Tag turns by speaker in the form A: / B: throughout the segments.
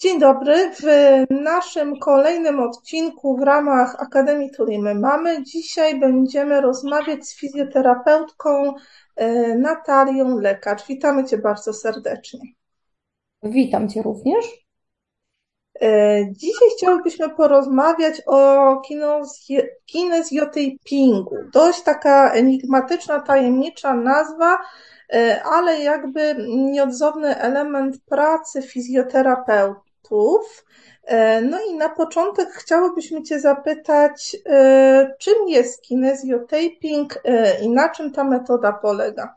A: Dzień dobry. W naszym kolejnym odcinku w ramach Akademii Tulimy Mamy dzisiaj będziemy rozmawiać z fizjoterapeutką e, Natalią Lekarz. Witamy Cię bardzo serdecznie.
B: Witam Cię również.
A: E, dzisiaj chciałybyśmy porozmawiać o kinezjotapingu. Dość taka enigmatyczna, tajemnicza nazwa, e, ale jakby nieodzowny element pracy fizjoterapeutów. E, no i na początek chciałybyśmy Cię zapytać, e, czym jest kinesiotaping e, i na czym ta metoda polega?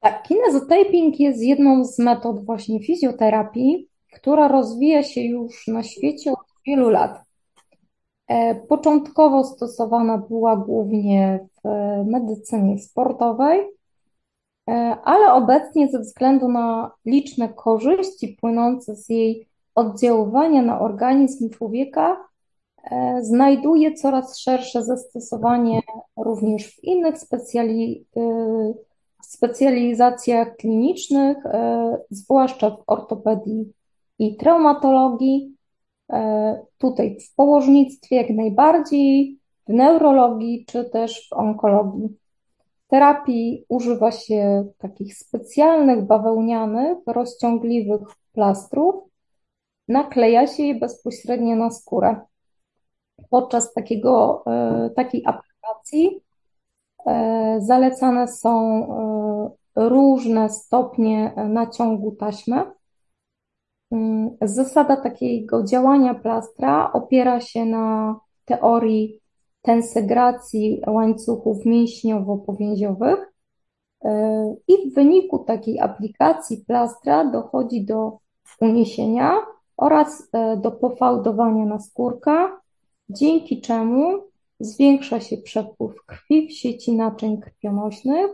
B: Tak, kinezotaping jest jedną z metod właśnie fizjoterapii, która rozwija się już na świecie od wielu lat. Początkowo stosowana była głównie w medycynie sportowej, ale obecnie ze względu na liczne korzyści płynące z jej oddziaływania na organizm człowieka, e, znajduje coraz szersze zastosowanie również w innych specjali, e, specjalizacjach klinicznych, zwłaszcza w ortopedii i traumatologii. Tutaj w położnictwie jak najbardziej, w neurologii czy też w onkologii terapii używa się takich specjalnych bawełnianych, rozciągliwych plastrów. Nakleja się je bezpośrednio na skórę. Podczas takiego, e, takiej aplikacji e, zalecane są e, różne stopnie naciągu taśmy. Mm, zasada takiego działania plastra opiera się na teorii tensegracji łańcuchów mięśniowo-powięziowych e, i w wyniku takiej aplikacji plastra dochodzi do uniesienia oraz e, do pofałdowania naskórka, dzięki czemu zwiększa się przepływ krwi w sieci naczyń krwionośnych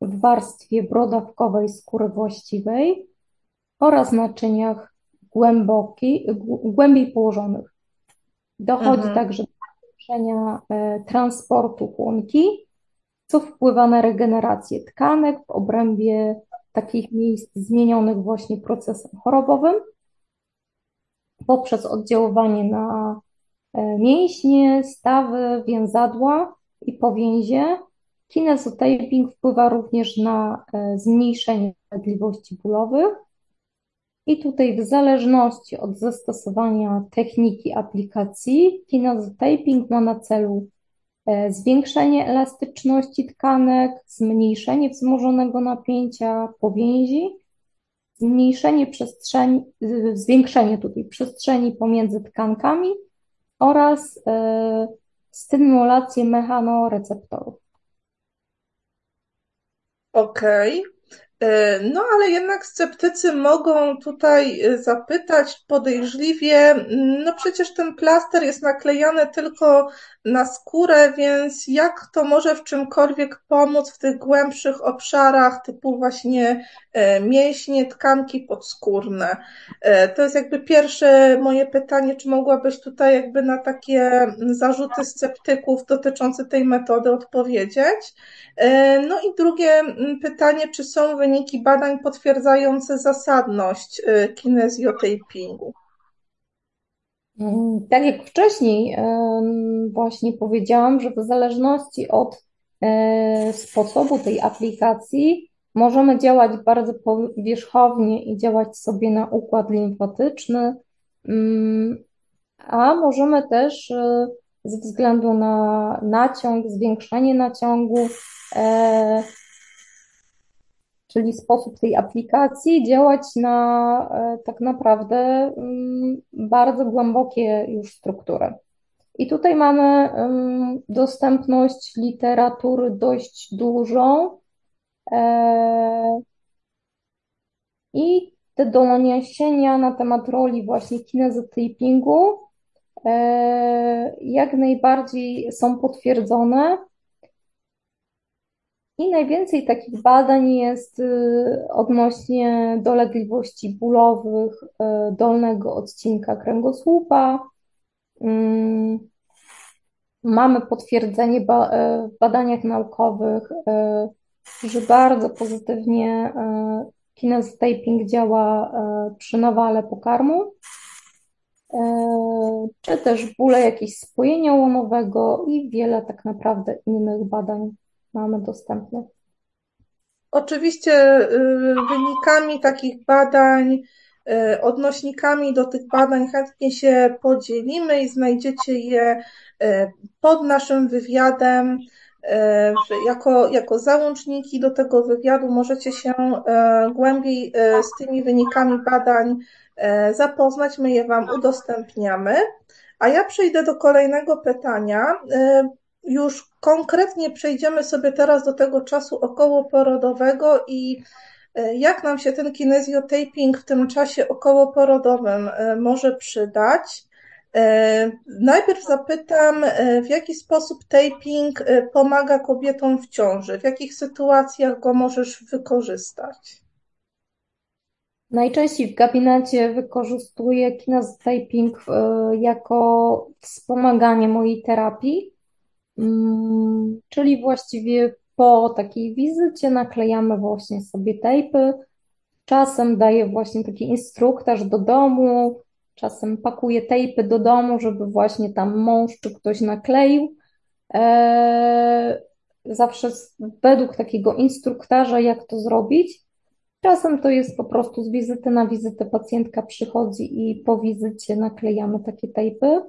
B: w warstwie brodawkowej skóry właściwej oraz naczyniach głęboki, głębiej położonych. Dochodzi mhm. także zwiększenia e, transportu chłonki, co wpływa na regenerację tkanek w obrębie takich miejsc zmienionych właśnie procesem chorobowym, poprzez oddziaływanie na e, mięśnie, stawy, więzadła i powięzie. Kinezotaping wpływa również na e, zmniejszenie dolegliwości bólowych i tutaj w zależności od zastosowania techniki aplikacji, kinezotaping ma na celu e, zwiększenie elastyczności tkanek, zmniejszenie wzmożonego napięcia powięzi, zmniejszenie przestrzeni, zwiększenie tutaj przestrzeni pomiędzy tkankami oraz e, stymulację mechanoreceptorów.
A: Okej. Okay. E, no, ale jednak sceptycy mogą tutaj e, zapytać podejrzliwie, no przecież ten plaster jest naklejany tylko na skórę, więc jak to może w czymkolwiek pomóc w tych głębszych obszarach, typu właśnie mięśnie, tkanki podskórne? To jest jakby pierwsze moje pytanie, czy mogłabyś tutaj jakby na takie zarzuty sceptyków dotyczące tej metody odpowiedzieć? No i drugie pytanie, czy są wyniki badań potwierdzające zasadność kinezjotapingu?
B: Mm, tak jak wcześniej właśnie powiedziałam, że w zależności od e, sposobu tej aplikacji możemy działać bardzo powierzchownie i działać sobie na układ limfatyczny, mm, a możemy też e, ze względu na naciąg, zwiększenie naciągu, e, czyli sposób tej aplikacji, działać na e, tak naprawdę mm, bardzo głębokie już struktury. I tutaj mamy mm, dostępność literatury dość dużą. E, I te doniesienia na temat roli właśnie kinezotapingu e, jak najbardziej są potwierdzone. I najwięcej takich badań jest y, odnośnie dolegliwości bólowych y, dolnego odcinka kręgosłupa. Mm, mamy potwierdzenie y, w badaniach naukowych, że bardzo pozytywnie kinezotaping działa przy nawale pokarmu, czy też bóle jakieś spojenia łonowego i wiele tak naprawdę innych badań mamy dostępnych.
A: Oczywiście y, wynikami takich badań, y, odnośnikami do tych badań chętnie się podzielimy i znajdziecie je y, pod naszym wywiadem. Jako, jako załączniki do tego wywiadu możecie się głębiej z tymi wynikami badań zapoznać. My je Wam udostępniamy. A ja przejdę do kolejnego pytania już konkretnie przejdziemy sobie teraz do tego czasu okołoporodowego i e, jak nam się ten kinezjotaping w tym czasie okołoporodowym e, może przydać. E, najpierw zapytam, w jaki sposób taping pomaga kobietom w ciąży? W jakich sytuacjach go możesz wykorzystać?
B: Najczęściej w gabinecie wykorzystuję kinezotaping jako wspomaganie mojej terapii. Mm, czyli właściwie po takiej wizycie naklejamy właśnie sobie tejpy. Czasem daję właśnie taki instruktaż do domu, czasem pakuję tejpy do domu, żeby właśnie tam mąż czy ktoś nakleił. Eee, zawsze według takiego instruktaża, jak to zrobić. Czasem to jest po prostu z wizyty na wizytę pacjentka przychodzi i po wizycie naklejamy takie tejpy.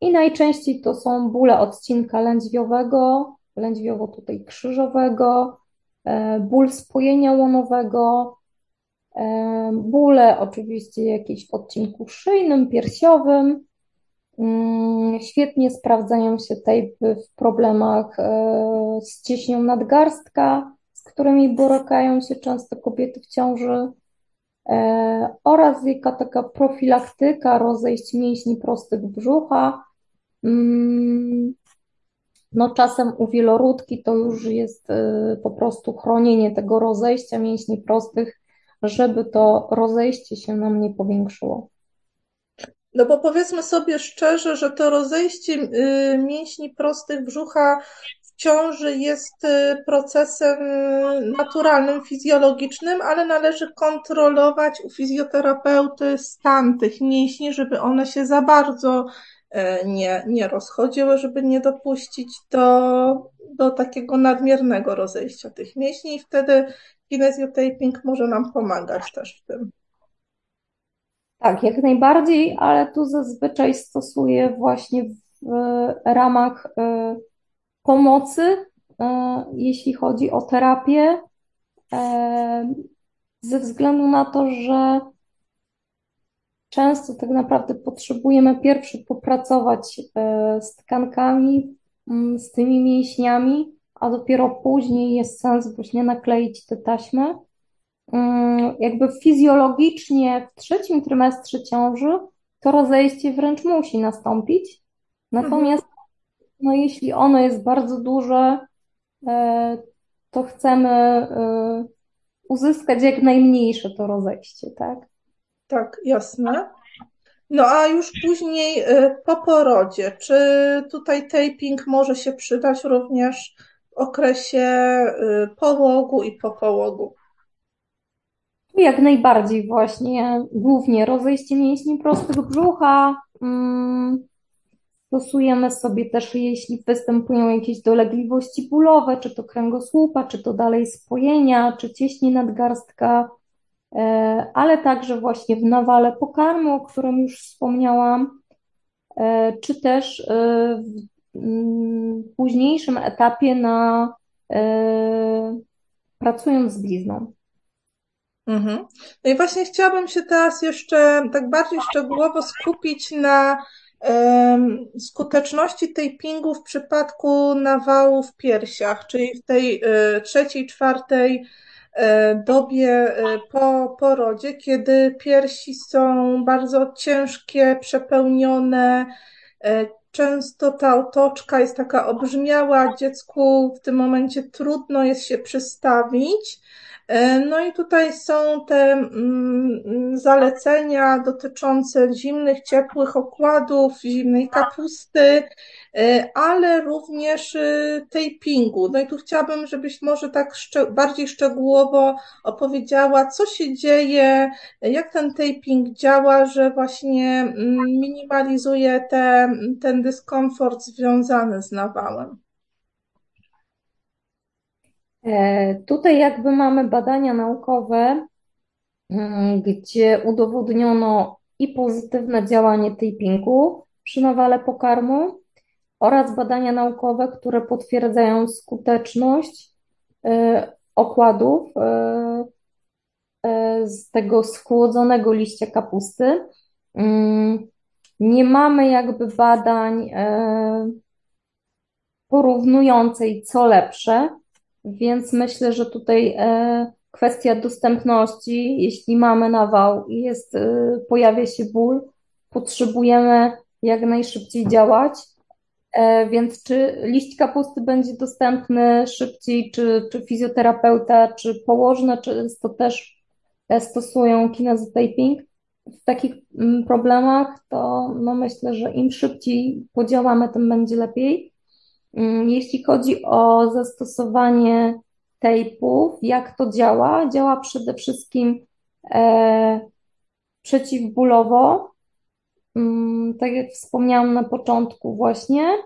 B: I najczęściej to są bóle odcinka lędźwiowego, lędźwiowo tutaj krzyżowego, e, ból spojenia łonowego, bóle oczywiście jakieś w odcinku szyjnym, piersiowym. Mm, świetnie sprawdzają się tejpy w problemach e, z cieśnią nadgarstka, z którymi borykają się często kobiety w ciąży oraz jaka taka profilaktyka rozejść mięśni prostych brzucha, Mm, no czasem u wieloródki to już jest y, po prostu chronienie tego rozejścia mięśni prostych, żeby to rozejście się nam nie powiększyło.
A: No bo powiedzmy sobie szczerze, że to rozejście y, mięśni prostych brzucha w ciąży jest y, procesem naturalnym, fizjologicznym, ale należy kontrolować u fizjoterapeuty stan tych mięśni, żeby one się za bardzo E, nie, nie rozchodziły, żeby nie dopuścić do, do takiego nadmiernego rozejścia tych mięśni i wtedy kinezjotaping może nam pomagać też w tym.
B: Tak, jak najbardziej, ale tu zazwyczaj stosuję właśnie w ramach e, pomocy, e, jeśli chodzi o terapię, ze względu na to, że często tak naprawdę potrzebujemy pierwszy popracować e, z tkankami, mm, z tymi mięśniami, a dopiero później jest sens właśnie nakleić te taśmy. Mm, jakby fizjologicznie w trzecim trymestrze ciąży to rozejście wręcz musi nastąpić. Natomiast no, jeśli ono jest bardzo duże, e, to chcemy e, uzyskać jak najmniejsze to rozejście, tak?
A: Tak, jasne. No a już później y, po porodzie, czy tutaj taping może się przydać również okresie y, połogu i po połogu?
B: Jak najbardziej właśnie, głównie rozejście mięśni prostych brzucha. Mm, stosujemy sobie też, jeśli występują jakieś dolegliwości bólowe, czy to kręgosłupa, czy to dalej spojenia, czy cieśni nadgarstka, E, ale także właśnie w nawale pokarmu, o którym już wspomniałam, e, czy też e, w późniejszym etapie na pracując z blizną.
A: Mhm. No i właśnie chciałabym się teraz jeszcze tak bardziej szczegółowo skupić na skuteczności tapingu w przypadku nawału w piersiach, czyli w tej trzeciej, czwartej E, dobie e, po porodzie, kiedy piersi są bardzo ciężkie, przepełnione, e, często ta otoczka jest taka obrzmiała, dziecku w tym momencie trudno jest się przystawić. E, no i tutaj są te mm, zalecenia dotyczące zimnych, ciepłych okładów, zimnej kapusty, e, ale również e, tapingu. No i tu chciałabym, żebyś może tak bardziej szczegółowo opowiedziała, co się dzieje, jak ten taping działa, że właśnie mm, minimalizuje te, ten dyskomfort związany z nawałem.
B: E, tutaj jakby mamy badania naukowe, mm, gdzie udowodniono i pozytywne działanie tapingu przy nawale pokarmu oraz badania naukowe, które potwierdzają skuteczność e, okładów e, z tego schłodzonego liścia kapusty. Mm, nie mamy jakby badań porównującej co lepsze, więc myślę, że tutaj e, kwestia dostępności, jeśli mamy nawał i jest, e, pojawia się ból, potrzebujemy jak najszybciej działać. E, więc czy liść kapusty będzie dostępny szybciej, czy, czy fizjoterapeuta, czy położne często też stosują kinezotaping w takich problemach, to no myślę, że im szybciej podziałamy, tym będzie lepiej. Mm, jeśli chodzi o zastosowanie tejpów, jak to działa? Działa przede wszystkim e, przeciwbólowo, mm, tak jak wspomniałam na początku właśnie,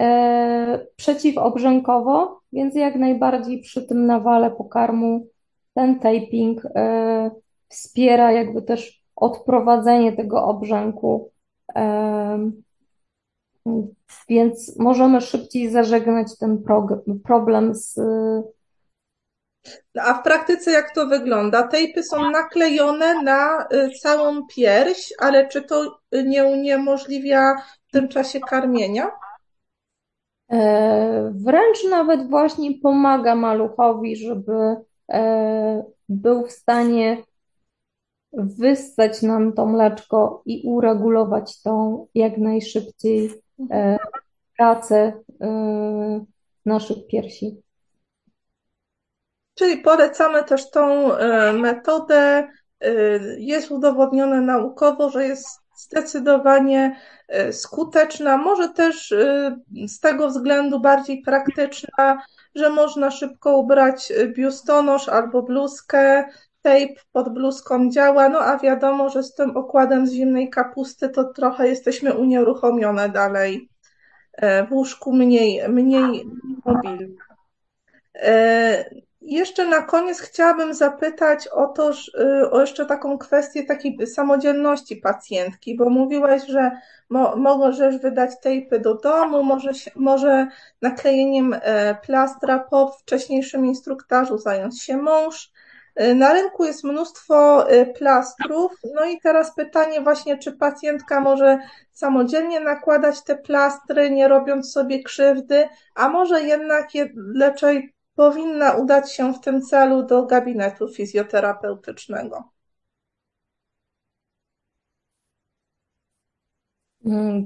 B: e, przeciwobrzękowo, więc jak najbardziej przy tym nawale pokarmu ten taping e, wspiera jakby też odprowadzenie tego obrzęku. E, więc możemy szybciej zażegnać ten problem z.
A: A w praktyce jak to wygląda? Tejpy są naklejone na y, całą pierś, ale czy to nie uniemożliwia w tym czasie karmienia?
B: E, wręcz nawet właśnie pomaga maluchowi, żeby e, był w stanie wyssać nam to mleczko i uregulować tą jak najszybciej pracę e, naszych piersi.
A: Czyli polecamy też tą e, metodę. Jest udowodnione naukowo, że jest zdecydowanie skuteczna, może też z tego względu bardziej praktyczna, że można szybko ubrać biustonosz albo bluzkę, tape pod bluzką działa, no a wiadomo, że z tym okładem z zimnej kapusty to trochę jesteśmy unieruchomione dalej e, w łóżku mniej, mniej mobilne. E, jeszcze na koniec chciałabym zapytać o to, e, o jeszcze taką kwestię takiej samodzielności pacjentki, bo mówiłaś, że mo, możesz wydać tejpy do domu, może, może naklejeniem plastra po wcześniejszym instruktażu zająć się mąż. Y, na rynku jest mnóstwo y, plastrów, no i teraz pytanie właśnie, czy pacjentka może samodzielnie nakładać te plastry, nie robiąc sobie krzywdy, a może jednak raczej powinna udać się w tym celu do gabinetu fizjoterapeutycznego.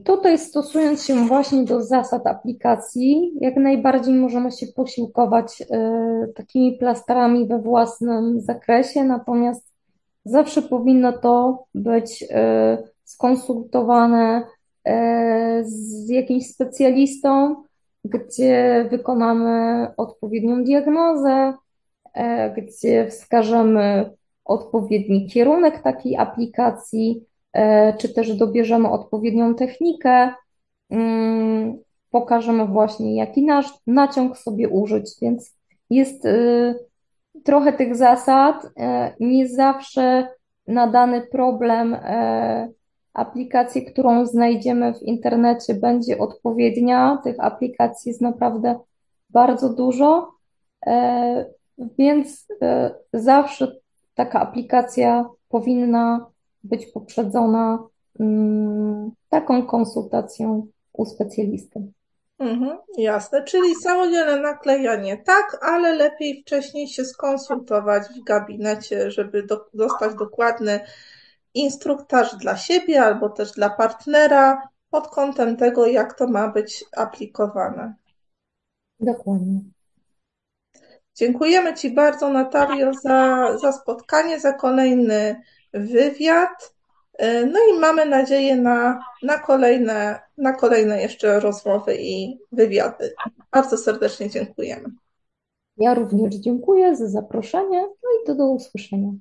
B: Tutaj stosując się właśnie do zasad aplikacji, jak najbardziej możemy się posiłkować e, takimi plastrami we własnym zakresie, natomiast zawsze powinno to być e, skonsultowane e, z jakimś specjalistą, gdzie wykonamy odpowiednią diagnozę, gdzie wskażemy odpowiedni kierunek takiej aplikacji czy też dobierzemy odpowiednią technikę, mm, pokażemy właśnie, jaki nasz naciąg sobie użyć, więc jest y, trochę tych zasad. E, nie zawsze na dany problem e, aplikacji, którą znajdziemy w internecie, będzie odpowiednia. Tych aplikacji jest naprawdę bardzo dużo, więc zawsze taka aplikacja powinna być poprzedzona mm, taką konsultacją u specjalisty.
A: Mhm, jasne, czyli samodzielne naklejanie tak, ale lepiej wcześniej się skonsultować w gabinecie, żeby do, dostać dokładny instruktaż dla siebie albo też dla partnera pod kątem tego, jak to ma być aplikowane.
B: Dokładnie.
A: Dziękujemy Ci bardzo, Natalio, za, za spotkanie, za kolejny wywiad. No i mamy nadzieję na, na, kolejne, na kolejne jeszcze rozmowy i wywiady. Bardzo serdecznie dziękujemy.
B: Ja również dziękuję za zaproszenie, no i to do usłyszenia.